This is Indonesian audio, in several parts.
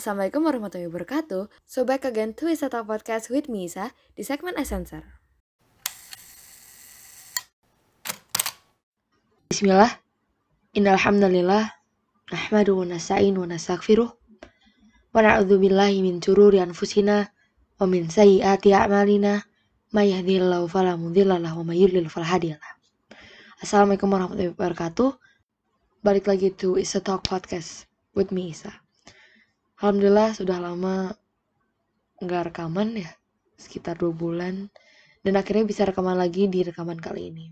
Assalamualaikum warahmatullahi wabarakatuh. So back again to Wisata Podcast with me Isa di segmen Essencer. Bismillah. Innalhamdulillah. Nahmadu wa nasta'in wa nastaghfiruh. Wa na'udzu billahi min syururi anfusina wa min sayyiati a'malina. May yahdihillahu fala mudhillalah wa may hadiyalah. Assalamualaikum warahmatullahi wabarakatuh. Balik lagi to Isa Talk Podcast with me Isa. Alhamdulillah sudah lama nggak rekaman ya, sekitar dua bulan. Dan akhirnya bisa rekaman lagi di rekaman kali ini.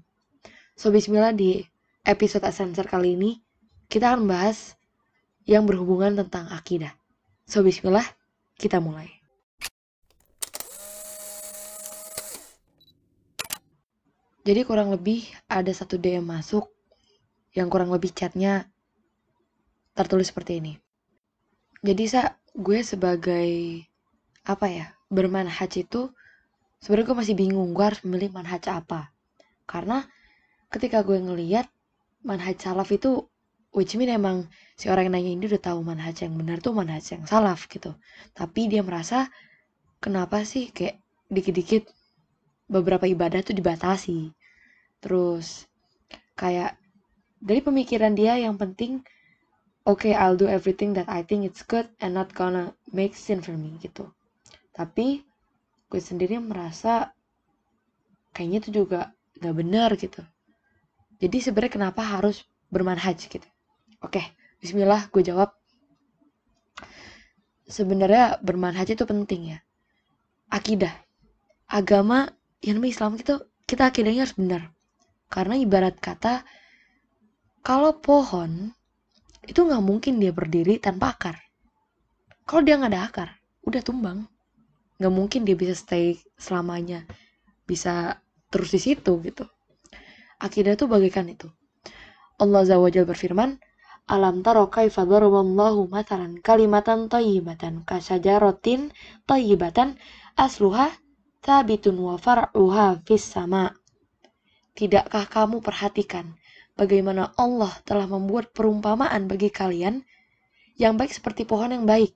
So bismillah di episode Ascensor kali ini kita akan bahas yang berhubungan tentang akidah. So bismillah kita mulai. Jadi kurang lebih ada satu DM masuk yang kurang lebih chatnya tertulis seperti ini. Jadi sa gue sebagai apa ya bermanhaj itu sebenarnya gue masih bingung gue harus memilih manhaj apa. Karena ketika gue ngeliat manhaj salaf itu which mean emang si orang yang nanya ini udah tahu manhaj yang benar tuh manhaj yang salaf gitu. Tapi dia merasa kenapa sih kayak dikit-dikit beberapa ibadah tuh dibatasi. Terus kayak dari pemikiran dia yang penting okay I'll do everything that I think it's good and not gonna make sin for me gitu. Tapi gue sendiri merasa kayaknya itu juga gak benar gitu. Jadi sebenarnya kenapa harus bermanhaj gitu? Oke Bismillah gue jawab. Sebenarnya bermanhaj itu penting ya. Akidah. Agama yang namanya Islam itu kita akidahnya harus benar. Karena ibarat kata kalau pohon itu nggak mungkin dia berdiri tanpa akar. Kalau dia nggak ada akar, udah tumbang. Nggak mungkin dia bisa stay selamanya, bisa terus di situ gitu. Akidah itu bagaikan itu. Allah Azza wa Jalla berfirman, Alam taro kaifa daraballahu matalan kalimatan thayyibatan kasyajaratin thayyibatan asluha tabitun wa far'uha fis sama. Tidakkah kamu perhatikan bagaimana Allah telah membuat perumpamaan bagi kalian yang baik seperti pohon yang baik,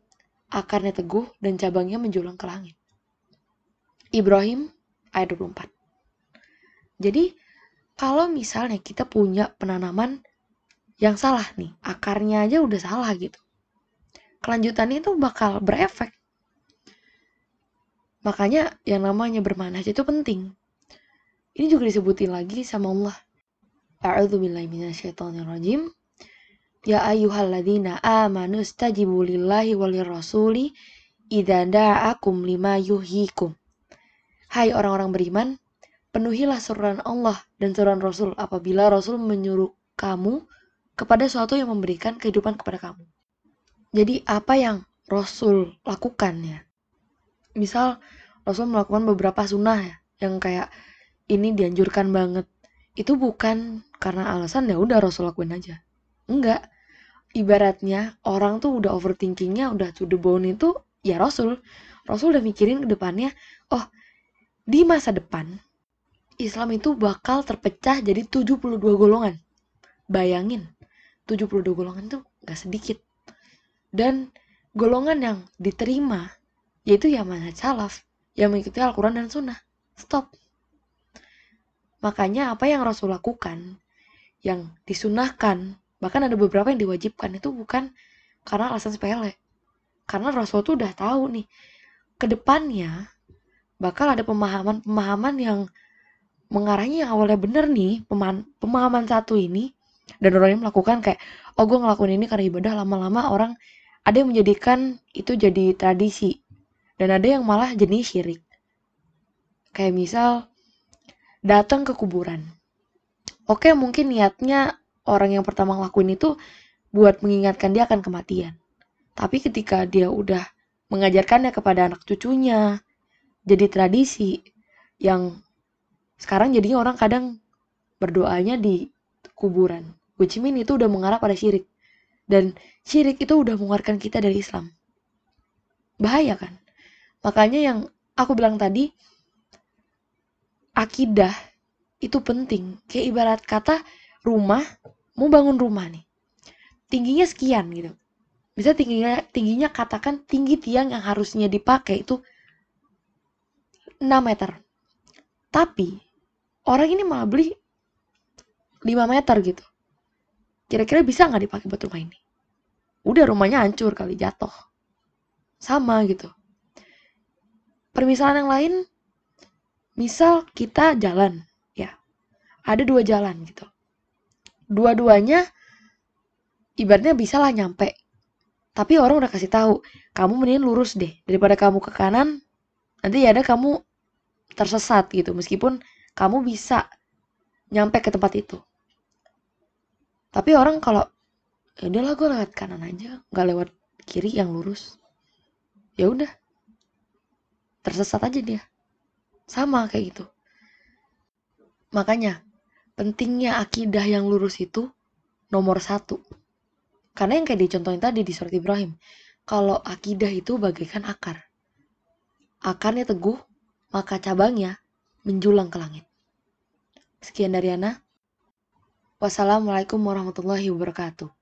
akarnya teguh dan cabangnya menjulang ke langit. Ibrahim ayat 24. Jadi, kalau misalnya kita punya penanaman yang salah nih, akarnya aja udah salah gitu. Kelanjutannya itu bakal berefek. Makanya yang namanya bermanhaj itu penting. Ini juga disebutin lagi sama Allah A'udzu billahi minasyaitonir rajim. Ya ayyuhalladzina amanu istajibu lillahi walir rasuli idza da'akum lima yuhyikum. Hai orang-orang beriman, penuhilah seruan Allah dan seruan Rasul apabila Rasul menyuruh kamu kepada sesuatu yang memberikan kehidupan kepada kamu. Jadi apa yang Rasul lakukan ya? Misal Rasul melakukan beberapa sunnah ya, yang kayak ini dianjurkan banget. Itu bukan karena alasan ya udah Rasul lakuin aja. Enggak. Ibaratnya orang tuh udah overthinkingnya udah to the bone itu ya Rasul. Rasul udah mikirin ke depannya, oh di masa depan Islam itu bakal terpecah jadi 72 golongan. Bayangin, 72 golongan tuh gak sedikit. Dan golongan yang diterima yaitu ya manhaj salaf yang mengikuti Al-Quran dan Sunnah. Stop. Makanya apa yang Rasul lakukan, yang disunahkan, bahkan ada beberapa yang diwajibkan itu bukan karena alasan sepele. Karena Rasul tuh udah tahu nih, ke depannya bakal ada pemahaman-pemahaman yang mengarahnya yang awalnya bener nih, pemahaman satu ini, dan orang yang melakukan kayak, oh gue ngelakuin ini karena ibadah, lama-lama orang ada yang menjadikan itu jadi tradisi, dan ada yang malah jenis syirik. Kayak misal, datang ke kuburan. Oke, mungkin niatnya orang yang pertama ngelakuin itu buat mengingatkan dia akan kematian. Tapi ketika dia udah mengajarkannya kepada anak cucunya, jadi tradisi yang sekarang jadinya orang kadang berdoanya di kuburan. Which mean itu udah mengarah pada syirik. Dan syirik itu udah mengeluarkan kita dari Islam. Bahaya kan? Makanya yang aku bilang tadi, akidah itu penting. Kayak ibarat kata rumah, mau bangun rumah nih. Tingginya sekian gitu. bisa tingginya tingginya katakan tinggi tiang yang harusnya dipakai itu 6 meter tapi orang ini malah beli 5 meter gitu kira-kira bisa nggak dipakai buat rumah ini udah rumahnya hancur kali jatuh sama gitu permisalan yang lain misal kita jalan ya. Ada dua jalan gitu. Dua-duanya ibaratnya bisa lah nyampe. Tapi orang udah kasih tahu kamu mending lurus deh. Daripada kamu ke kanan nanti ya ada kamu tersesat gitu. Meskipun kamu bisa nyampe ke tempat itu. Tapi orang kalau ya udahlah gue lewat kanan aja. Nggak lewat kiri yang lurus. Ya udah. Tersesat aja dia sama kayak gitu. Makanya pentingnya akidah yang lurus itu nomor satu. Karena yang kayak dicontohin tadi di surat Ibrahim kalau akidah itu bagaikan akar. Akarnya teguh maka cabangnya menjulang ke langit. Sekian dari Ana. Wassalamualaikum warahmatullahi wabarakatuh